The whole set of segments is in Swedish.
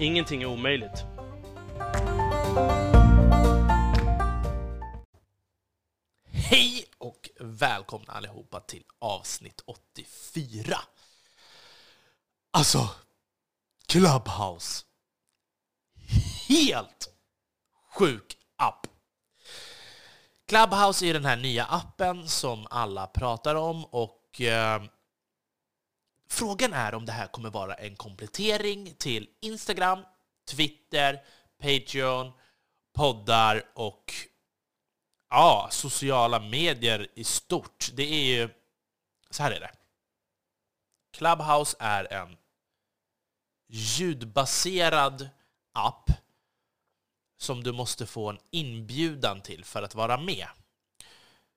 Ingenting är omöjligt. Hej och välkomna allihopa till avsnitt 84. Alltså, Clubhouse. Helt sjuk app. Clubhouse är den här nya appen som alla pratar om och eh, frågan är om det här kommer vara en komplettering till Instagram, Twitter, Patreon, poddar och ja, sociala medier i stort. Det är ju... Så här är det. Clubhouse är en ljudbaserad app som du måste få en inbjudan till för att vara med.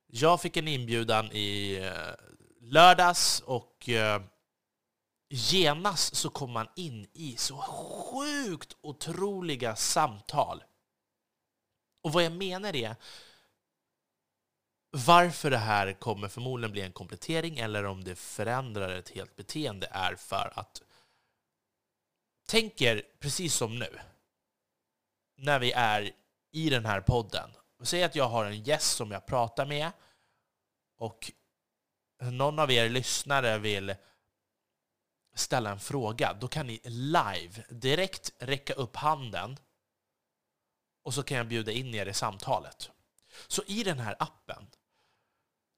Jag fick en inbjudan i eh, lördags och eh, genast så kom man in i så sjukt otroliga samtal. Och vad jag menar är varför det här kommer förmodligen bli en komplettering eller om det förändrar ett helt beteende är för att tänker precis som nu när vi är i den här podden. Säg att jag har en gäst som jag pratar med och någon av er lyssnare vill ställa en fråga. Då kan ni live direkt räcka upp handen och så kan jag bjuda in er i samtalet. Så i den här appen,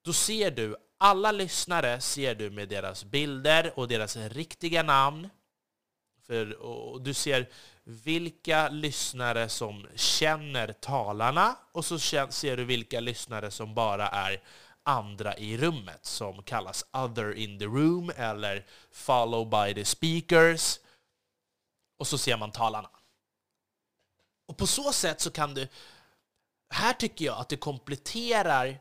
då ser du alla lyssnare ser du med deras bilder och deras riktiga namn. För, och du ser vilka lyssnare som känner talarna och så ser du vilka lyssnare som bara är andra i rummet som kallas other in the room eller follow by the speakers. Och så ser man talarna. Och på så sätt så kan du... Här tycker jag att det kompletterar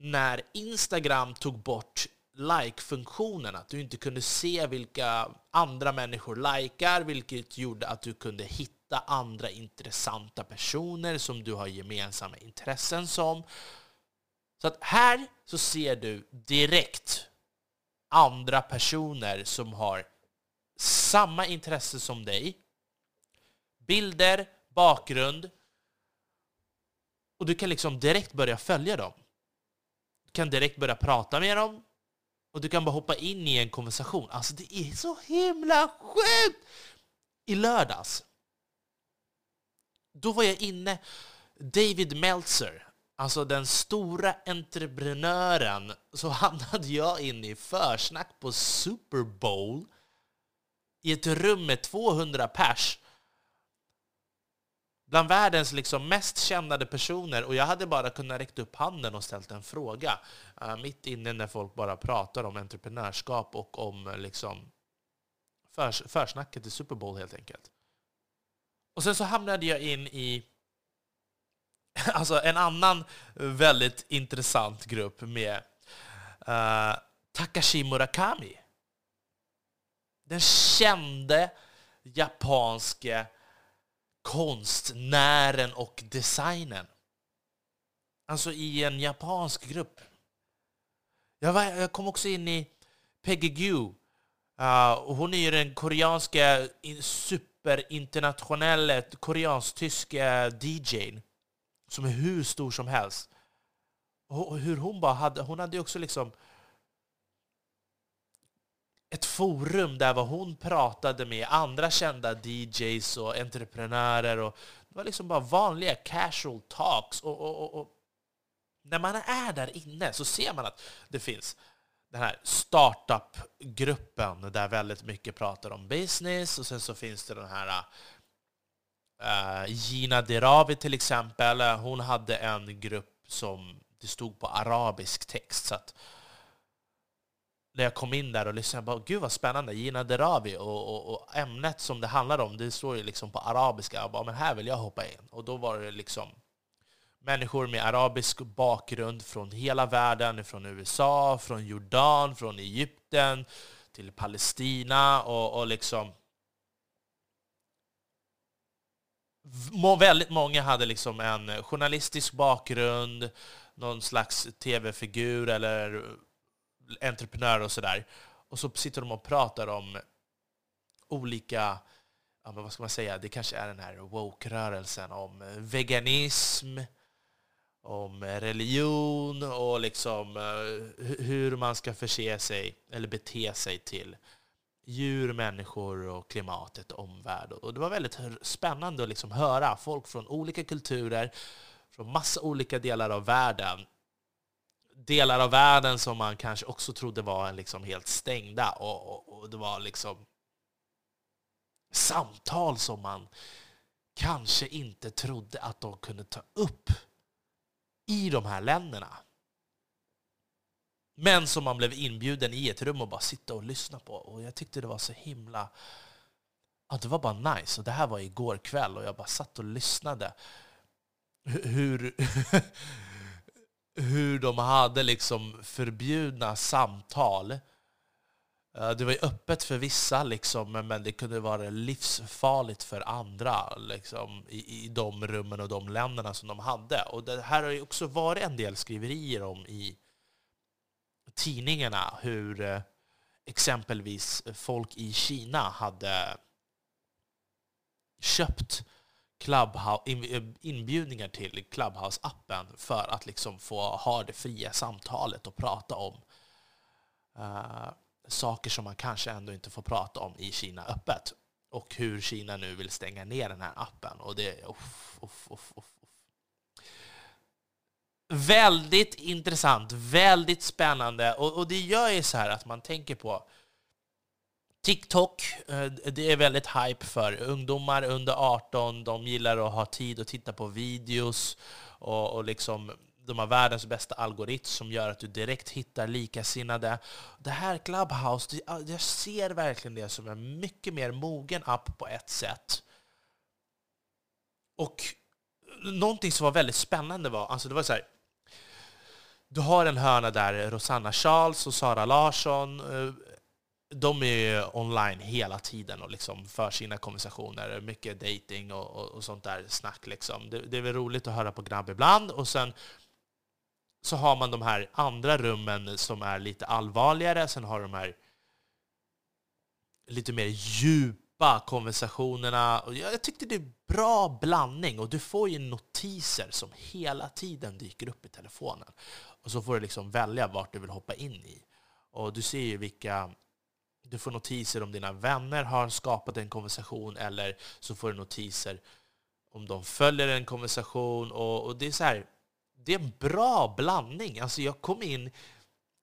när Instagram tog bort like-funktionen, att du inte kunde se vilka andra människor likar, vilket gjorde att du kunde hitta andra intressanta personer som du har gemensamma intressen som. Så att här så ser du direkt andra personer som har samma intresse som dig. Bilder, bakgrund. Och du kan liksom direkt börja följa dem. Du kan direkt börja prata med dem. Och du kan bara hoppa in i en konversation. Alltså det är så himla sjukt! I lördags, då var jag inne, David Meltzer, alltså den stora entreprenören, så hamnade jag in i försnack på Super Bowl i ett rum med 200 pers bland världens liksom mest kända personer och jag hade bara kunnat räcka upp handen och ställt en fråga uh, mitt inne när folk bara pratar om entreprenörskap och om eh, liksom förs försnacket i Super Bowl helt enkelt. Och sen så hamnade jag in i alltså en annan väldigt intressant grupp med uh, Takashi Murakami. Den kände japanske konstnären och designen. Alltså i en japansk grupp. Jag, var, jag kom också in i Peggy Gu. Uh, eh, hon är ju den koreanska superinternationella koreansk-tyska DJn som är hur stor som helst. Och hur hon bara hade, hon hade också liksom ett forum där hon pratade med andra kända DJs och entreprenörer. Och det var liksom bara vanliga casual talks. Och, och, och, när man är där inne så ser man att det finns den här startup-gruppen där väldigt mycket pratar om business och sen så finns det den här uh, Eh, Gina Dirawi till exempel. Eh, hon hade en grupp som det stod på arabisk text. Så att när jag kom in där och lyssnade, bara, gud vad spännande, Gina Dirawi. och, och, och, ämnet som det handlar om, det står ju liksom på arabiska. Jag bara, men här vill jag hoppa in. Och då var det liksom människor med arabisk bakgrund från hela världen, från USA, från Jordan, från Egypten, till Palestina och, och liksom Väldigt många hade liksom en eh, journalistisk bakgrund, någon slags tv-figur eller eh, entreprenör och sådär. Och så sitter de och pratar om olika, ja, men vad ska man säga, det kanske är den här woke-rörelsen, om eh, veganism, om religion och liksom hur man ska förse sig eller bete sig till djur, människor och klimatet och omvärld. Och det var väldigt spännande att liksom höra folk från olika kulturer, från massa olika delar av världen. Delar av världen som man kanske också trodde var liksom helt stängda. Och, och, och det var liksom samtal som man kanske inte trodde att de kunde ta upp i de här länderna. Men som man blev inbjuden i ett rum och bara sitta och lyssna på. Och jag tyckte det var så himla... Ja, det var bara nice. Och det här var igår kväll och jag bara satt och lyssnade. Hur, hur de hade liksom förbjudna samtal det var ju öppet för vissa, liksom, men det kunde vara livsfarligt för andra liksom, i, i de rummen och de länderna som de hade. Och det här har ju också varit en del skriverier om i tidningarna, hur eh, exempelvis folk i Kina hade köpt Clubhouse, eh, inbjudningar till Clubhouse-appen för att liksom få ha det fria samtalet och prata om uh, saker som man kanske ändå inte får prata om i Kina öppet. Och hur Kina nu vill stänga ner den här appen. Och det. Uff, uff, uff, väldigt intressant, väldigt spännande. Och, och det gör ju så här att man tänker på TikTok, eh, det är väldigt hype för ungdomar under 18. De gillar att ha tid att titta på videos och, och liksom de har världens bästa algoritm som gör att du direkt hittar likasinnade. Det här Clubhouse, jag ser verkligen det som en mycket mer mogen app på ett sätt. Och någonting som var väldigt spännande var, alltså det var så här, du har en hörna där Rosanna Charles och Sara Larsson, eh, de är online hela tiden och liksom för sina konversationer. Mycket dating och, och, och sånt där snack. Liksom. Det, det, är väl roligt att höra på grabb ibland. Och sen så har man de här andra rummen som är lite allvarligare. Sen har de här lite mer djupa konversationerna. Jag tyckte det är bra blandning och du får ju notiser som hela tiden dyker upp i telefonen. Och så får du liksom välja vart du vill hoppa in i. Och du ser ju vilka... Du får notiser om dina vänner har skapat en konversation eller så får du notiser om de följer en konversation. Och, och det är så här, det är en bra blandning. Alltså jag kom in,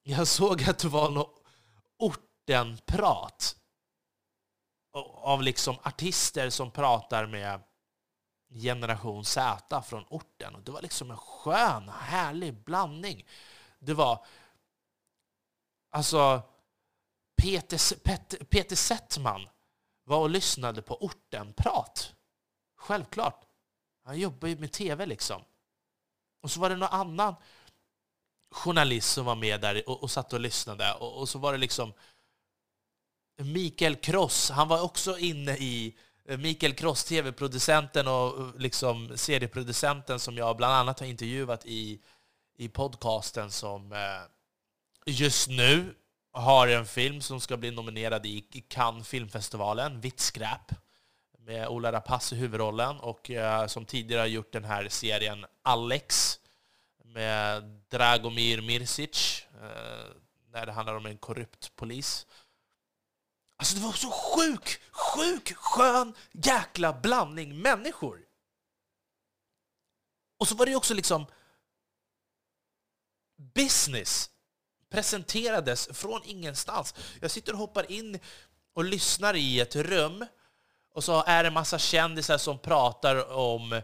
jag såg att det var något ortenprat av liksom artister som pratar med generation Z från orten. Och det var liksom en skön, härlig blandning. Det var... Alltså... Peter, Peter, Peter Settman var och lyssnade på ortenprat. Självklart. Han jobbar ju med tv liksom. Och så var det någon annan journalist som var med där och, och satt och lyssnade. Och, och så var det liksom Mikael Kross, han var också inne i Eh, Mikael Kross, tv-producenten och eh, liksom serieproducenten som jag bland annat har intervjuat i, i podcasten som eh, just nu har en film som ska bli nominerad i Cannes filmfestivalen, Vitt skräp med Ola Rapace i huvudrollen och som tidigare har gjort den här serien Alex med Dragomir Mirsic när det handlar om en korrupt polis. Alltså det var så sjuk, sjuk, skön jäkla blandning människor. Och så var det också liksom business presenterades från ingenstans. Jag sitter och hoppar in och lyssnar i ett rum och så är det en massa kändisar som pratar om ja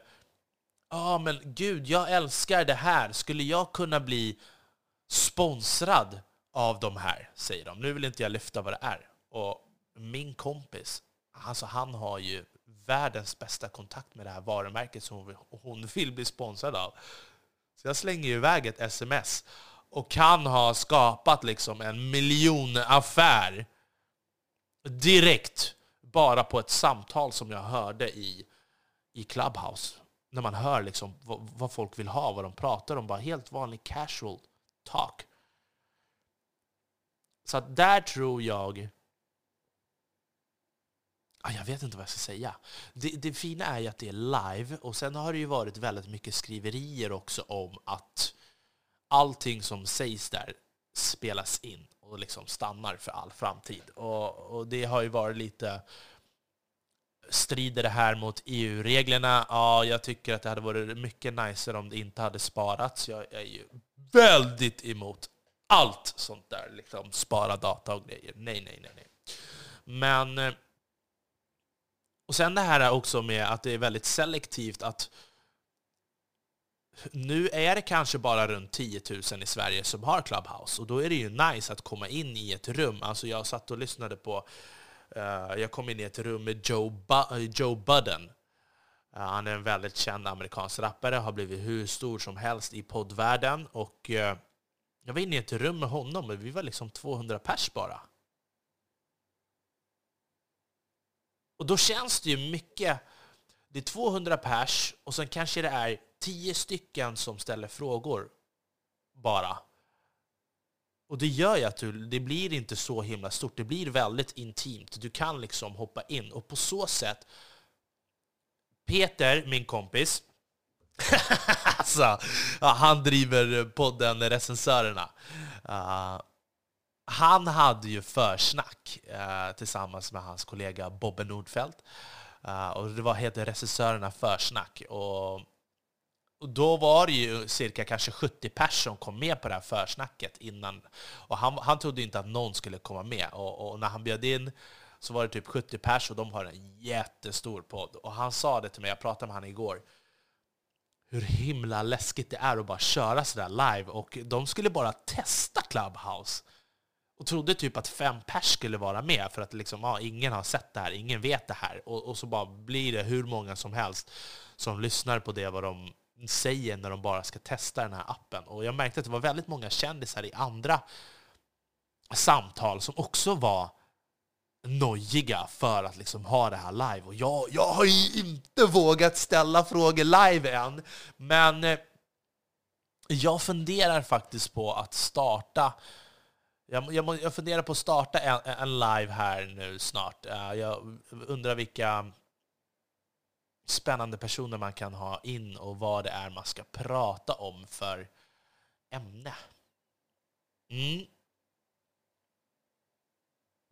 ah, men gud, jag älskar det här. Skulle jag kunna bli sponsrad av de här, säger de. Nu vill inte jag lyfta vad det är. Och min kompis, alltså han har ju världens bästa kontakt med det här varumärket som hon vill bli sponsrad av. Så jag slänger iväg ett sms och kan ha skapat liksom en miljonaffär direkt bara på ett samtal som jag hörde i, i Clubhouse. När man hör liksom vad, vad folk vill ha, vad de pratar om. Bara helt vanlig casual talk. Så att där tror jag... Ah, jag vet inte vad jag ska säga. Det, det fina är ju att det är live, och sen har det ju varit väldigt mycket skriverier också om att allting som sägs där spelas in och liksom stannar för all framtid. Och, och det har ju varit lite... Strider det här mot EU-reglerna? Ja, jag tycker att det hade varit mycket nicer om det inte hade sparats. Jag är ju väldigt emot allt sånt där, liksom spara data och grejer. Nej, nej, nej, nej. Men... Eh, och sen det här också med att det är väldigt selektivt att nu är det kanske bara runt 10 000 i Sverige som har Clubhouse, och då är det ju nice att komma in i ett rum. Alltså jag satt och lyssnade på... Uh, jag kom in i ett rum med Joe, Bu Joe Budden. Uh, han är en väldigt känd amerikansk rappare, har blivit hur stor som helst i poddvärlden. Och uh, jag var inne i ett rum med honom, och vi var liksom 200 pers bara. Och då känns det ju mycket... Det är 200 pers, och sen kanske det är tio stycken som ställer frågor bara. Och det gör ju att du, det blir inte så himla stort. Det blir väldigt intimt. Du kan liksom hoppa in. Och på så sätt... Peter, min kompis, alltså, han driver podden Recensörerna. Uh, han hade ju försnack eh, tillsammans med hans kollega Bobbe Nordfeldt. Eh, och det var, heter Regissörerna Försnack. Och och då var det ju cirka kanske 70 personer som kom med på det här försnacket innan. Och han, han trodde inte att någon skulle komma med. Och, och när han bjöd in så var det typ 70 personer och de har en jättestor podd. Och han sa det till mig, jag pratade med honom igår, hur himla läskigt det är att bara köra sådär live. Och de skulle bara testa Clubhouse. Och trodde typ att fem pers skulle vara med, för att liksom, ja, ingen har sett det här, ingen vet det här. Och, och så bara blir det hur många som helst som lyssnar på det, vad de säger när de bara ska testa den här appen. Och jag märkte att det var väldigt många kändisar i andra samtal som också var nojiga för att liksom ha det här live. Och jag, jag har ju inte vågat ställa frågor live än, men eh, jag funderar faktiskt på att starta jag, jag, jag funderar på att starta en, en live här nu snart. Eh, jag undrar vilka spännande personer man kan ha in och vad det är man ska prata om för ämne. Mm.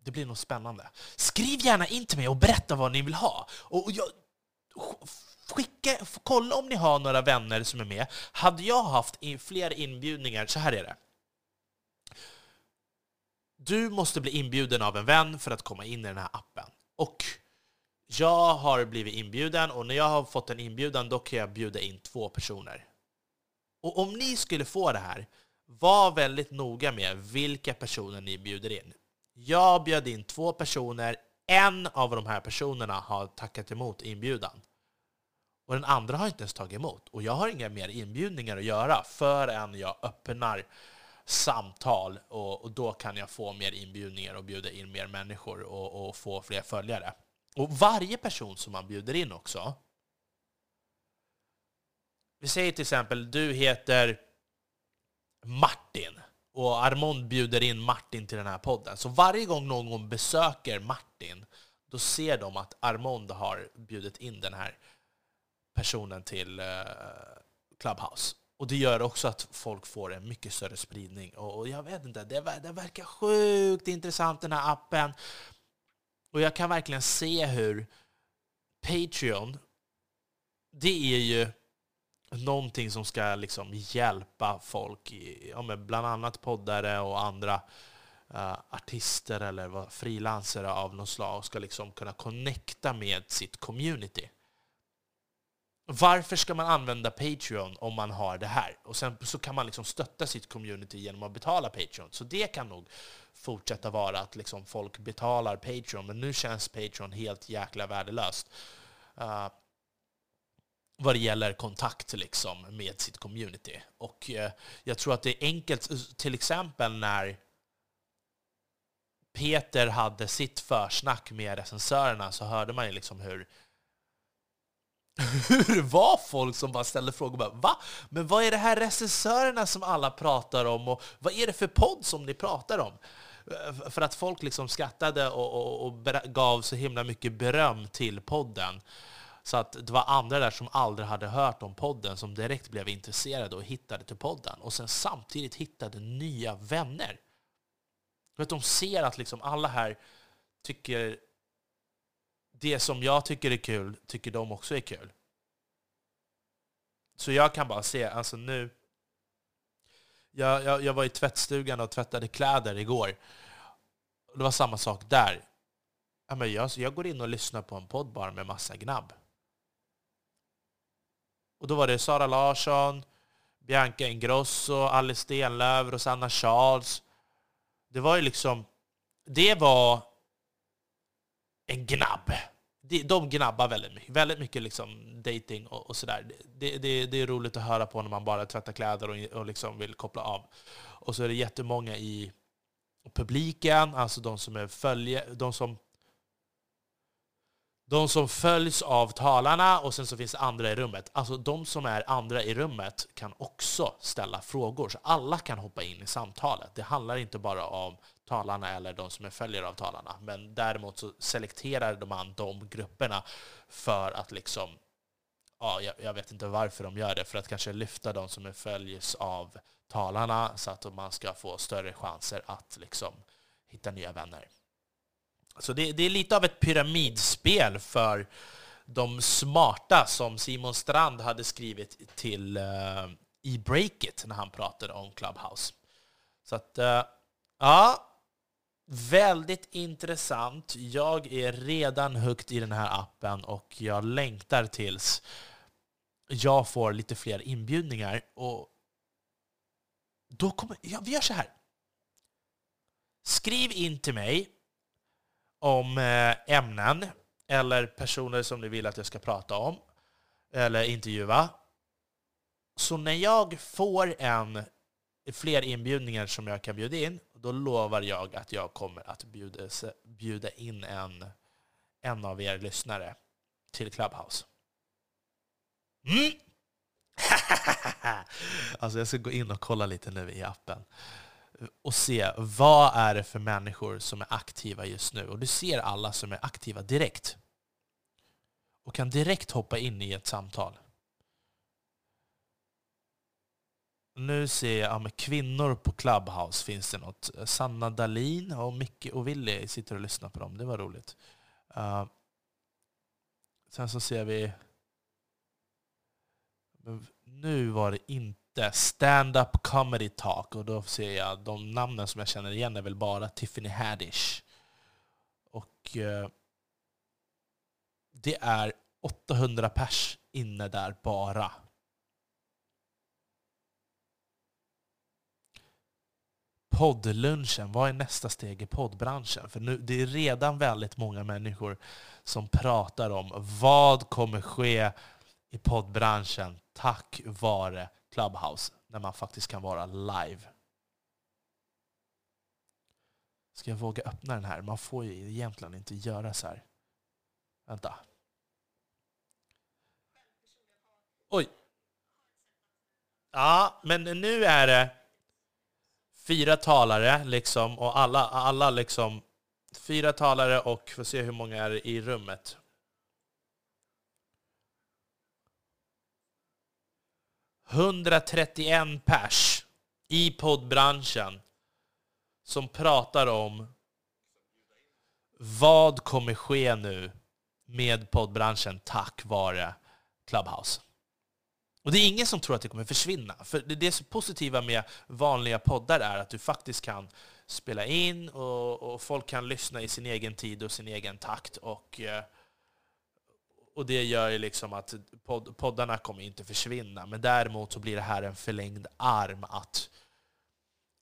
Det blir nog spännande. Skriv gärna in till mig och berätta vad ni vill ha. Och jag, skicka, kolla om ni har några vänner som är med. Hade jag haft fler inbjudningar, så här är det. Du måste bli inbjuden av en vän för att komma in i den här appen. Och jag har blivit inbjuden och när jag har fått en inbjudan då kan jag bjuda in två personer. Och om ni skulle få det här, var väldigt noga med vilka personer ni bjuder in. Jag bjöd in två personer, en av de här personerna har tackat emot inbjudan. Och den andra har inte ens tagit emot. Och jag har inga mer inbjudningar att göra förrän jag öppnar samtal och, och då kan jag få mer inbjudningar och bjuda in mer människor och, och få fler följare. Och varje person som man bjuder in också, vi säger till exempel du heter Martin och Armond bjuder in Martin till den här podden. Så varje gång någon besöker Martin, då ser de att Armond har bjudit in den här personen till eh, Clubhouse. Och det gör också att folk får en mycket större spridning. Och jag vet inte, det, det verkar sjukt intressant den här appen. Och jag kan verkligen se hur Patreon, det är ju någonting som ska liksom hjälpa folk, ja, bland annat poddare och andra uh, artister eller frilansare av något slag, ska liksom kunna connecta med sitt community varför ska man använda Patreon om man har det här? Och sen så kan man liksom stötta sitt community genom att betala Patreon. Så det kan nog fortsätta vara att liksom folk betalar Patreon, men nu känns Patreon helt jäkla värdelöst. Uh, vad det gäller kontakt liksom med sitt community. Och uh, jag tror att det är enkelt, eh, till exempel när Peter hade sitt försnack med recensörerna så hörde man ju liksom hur hur det var folk som bara ställde frågor. Bara, Va? Men vad är det här recensörerna som alla pratar om? Och vad är det för podd som ni pratar om? För att folk liksom skrattade och, och, och gav så himla mycket beröm till podden. Så att det var andra där som aldrig hade hört om podden som direkt blev intresserade och hittade till podden. Och sen samtidigt hittade nya vänner. För de ser att liksom alla här tycker det som jag tycker är kul, tycker de också är kul. Så jag kan bara se, alltså nu... Jag, jag, jag var i tvättstugan och tvättade kläder igår. Det var samma sak där. Jag, jag går in och lyssnar på en podd bara med massa gnabb. Och då var det Sara Larsson, Bianca Ingrosso, Alice Stenlöf, Rosanna Charles. Det var ju liksom... Det var en gnabb. De gnabbar väldigt mycket. Väldigt mycket liksom dating och, och sådär. Det, det, det, är roligt att höra på när man bara tvättar kläder och, och liksom vill koppla av. Och så är det jättemånga i publiken, alltså de som är följe, de som de som följs av talarna och sen så finns det andra i rummet. Alltså de som är andra i rummet kan också ställa frågor, så alla kan hoppa in i samtalet. Det handlar inte bara om talarna eller de som är följare av talarna, men däremot så selekterar man de grupperna för att liksom, ja, jag, jag vet inte varför de gör det, för att kanske lyfta de som är följs av talarna så att man ska få större chanser att liksom hitta nya vänner. Så det, det, är lite av ett pyramidspel för de smarta som Simon Strand hade skrivit till uh, i Breakit när han pratade om Clubhouse. Så att, uh, ja, väldigt intressant. Jag är redan högt i den här appen och jag längtar tills jag får lite fler inbjudningar. Och då kommer, ja, vi gör så här. Skriv in till mig om eh, ämnen eller personer som ni vill att jag ska prata om eller intervjua. Så när jag får en, fler inbjudningar som jag kan bjuda in, då lovar jag att jag kommer att bjuda, bjuda in en, en av er lyssnare till Clubhouse. Mm. alltså jag ska gå in och kolla lite nu i appen och se vad är det för människor som är aktiva just nu. Och du ser alla som är aktiva direkt. Och kan direkt hoppa in i ett samtal. Nu ser jag, ja, med kvinnor på Clubhouse finns det något. Sanna Dalin och Micke och Willy sitter och lyssnar på dem. Det var roligt. Uh, sen så ser vi... Nu var det inte stand-up comedy talk. Och då ser jag de namnen som jag känner igen är väl bara Tiffany Haddish. Och eh, det är 800 pers inne där bara. Poddlunchen, vad är nästa steg i poddbranschen? För nu, det är redan väldigt många människor som pratar om vad kommer ske i poddbranschen tack vare Clubhouse när man faktiskt kan vara live. Ska jag våga öppna den här? Man får ju egentligen inte göra så här. Vänta. Oj! Ja, men nu är det fyra talare liksom och alla, alla liksom fyra talare och får se hur många är i rummet. 131 pers i poddbranschen som pratar om vad kommer ske nu med poddbranschen tack vare Clubhouse. Och det är ingen som tror att det kommer försvinna. För det så positiva med vanliga poddar är att du faktiskt kan spela in och, och folk kan lyssna i sin egen tid och sin egen takt. Och, eh, och det gör ju liksom att pod poddarna kommer inte försvinna. Men däremot så blir det här en förlängd arm att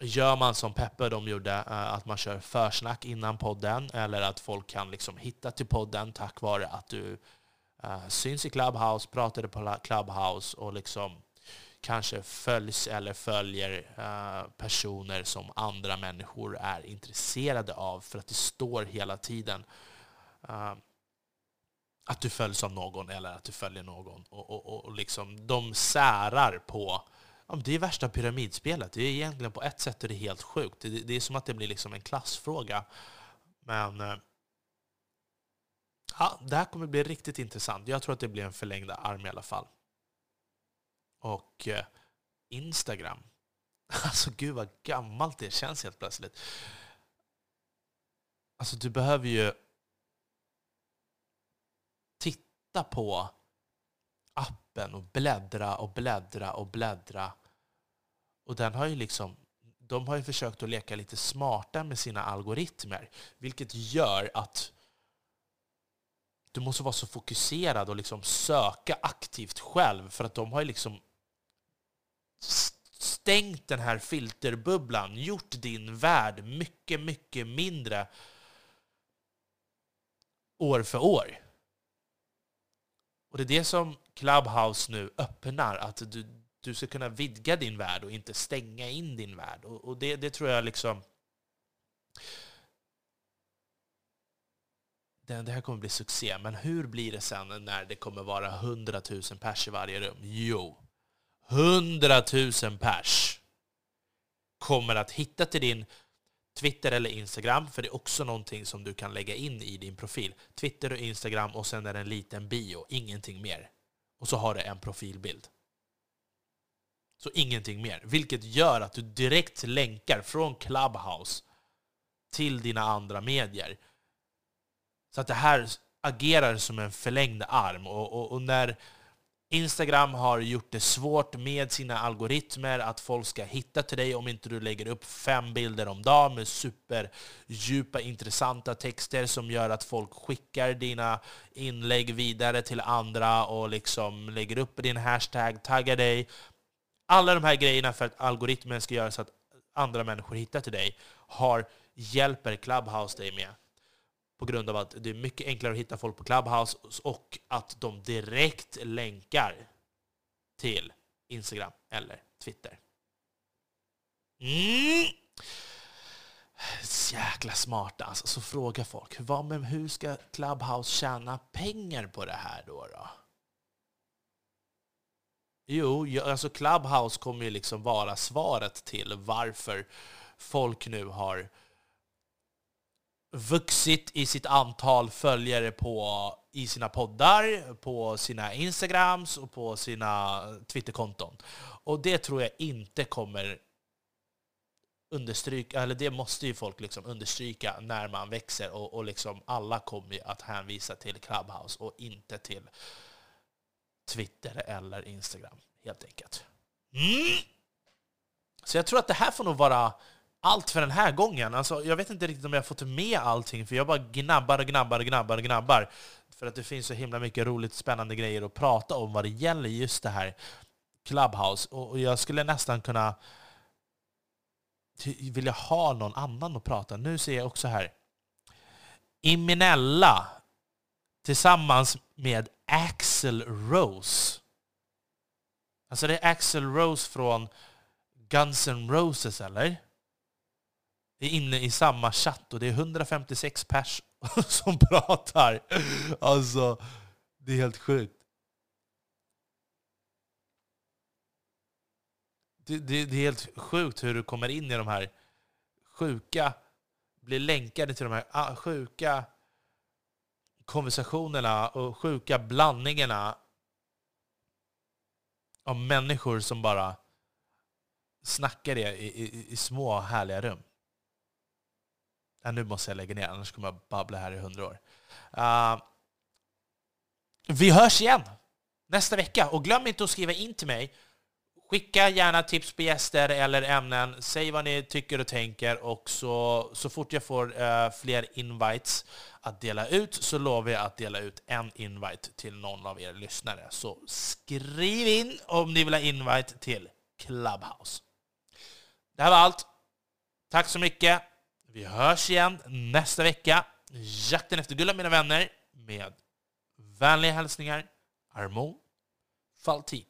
Gör man som Peppe de gjorde, eh, att man kör försnack innan podden, eller att folk kan liksom hitta till podden tack vare att du uh, syns i Clubhouse, pratar på Clubhouse och liksom kanske följs eller följer uh, personer som andra människor är intresserade av, för att det står hela tiden uh, att du följs av någon eller att du följer någon. Och, och, och liksom, de särar på Ja, det är värsta pyramidspelet. Det är egentligen på ett sätt är det helt sjukt. Det, det är som att det blir liksom en klassfråga. Men eh, ja, det här kommer bli riktigt intressant. Jag tror att det blir en förlängd arm i alla fall. Och eh, Instagram. Alltså gud vad gammalt det känns helt plötsligt. Alltså du behöver ju titta på appen och bläddra och bläddra och bläddra. Och den har ju liksom, de har ju försökt att leka lite smarta med sina algoritmer, vilket gör att du måste vara så fokuserad och liksom söka aktivt själv, för att de har ju liksom stängt den här filterbubblan, gjort din värld mycket, mycket mindre år för år. Och det är det som Clubhouse nu öppnar, att du, du ska kunna vidga din värld och inte stänga in din värld. Och, och det, det tror jag liksom... Det, det här kommer bli succé, men hur blir det sen när det kommer vara 100 000 pers i varje rum? Jo, 100 000 pers kommer att hitta till din Twitter eller Instagram, för det är också någonting som du kan lägga in i din profil. Twitter och Instagram och sen är det en liten bio, ingenting mer. Och så har du en profilbild. Så ingenting mer. Vilket gör att du direkt länkar från Clubhouse till dina andra medier. Så att det här agerar som en förlängd arm. Och, och, och när Instagram har gjort det svårt med sina algoritmer att folk ska hitta till dig om inte du lägger upp fem bilder om dagen med superdjupa, intressanta texter som gör att folk skickar dina inlägg vidare till andra och liksom lägger upp din hashtag, taggar dig. Alla de här grejerna för att algoritmen ska göra så att andra människor hittar till dig har, hjälper Clubhouse dig med på grund av att det är mycket enklare att hitta folk på Clubhouse och att de direkt länkar till Instagram eller Twitter. Mm. Jäkla smarta alltså. Så frågar folk, vad, men hur ska Clubhouse tjäna pengar på det här då? då? Jo, alltså Clubhouse kommer ju liksom vara svaret till varför folk nu har vuxit i sitt antal följare på, i sina poddar, på sina Instagrams och på sina Twitterkonton. Och det tror jag inte kommer understryka, eller det måste ju folk liksom understryka när man växer och, och liksom alla kommer ju att hänvisa till Clubhouse och inte till Twitter eller Instagram, helt enkelt. Mm. Så jag tror att det här får nog vara allt för den här gången. Alltså, jag vet inte riktigt om jag har fått med allting, för jag bara gnabbar och gnabbar och gnabbar och gnabbar. För att det finns så himla mycket roligt, spännande grejer att prata om vad det gäller just det här Clubhouse. Och jag skulle nästan kunna vilja ha någon annan att prata. Nu ser jag också här. Iminella tillsammans med Axel Rose. Alltså det är Axel Rose från Guns N' Roses, eller? Är inne i samma chatt och det är 156 pers som pratar. Alltså, det är helt sjukt. Det, det, det, är helt sjukt hur du kommer in i de här sjuka, blir länkade till de här ah, sjuka konversationerna och sjuka blandningarna av människor som bara snackar det i, i, i små härliga rum. Ja, nu måste jag lägga ner, annars kommer jag babbla här i hundra år. Uh, vi hörs igen nästa vecka. Och glöm inte att skriva in till mig. Skicka gärna tips på gäster eller ämnen. Säg vad ni tycker och tänker och så, så fort jag får uh, fler invites att dela ut så lovar jag att dela ut en invite till någon av er lyssnare. Så skriv in om ni vill ha invite till Clubhouse. Det här var allt. Tack så mycket. Vi hörs igen nästa vecka. Jakten efter guld, mina vänner, med vänliga hälsningar Armo Faltin.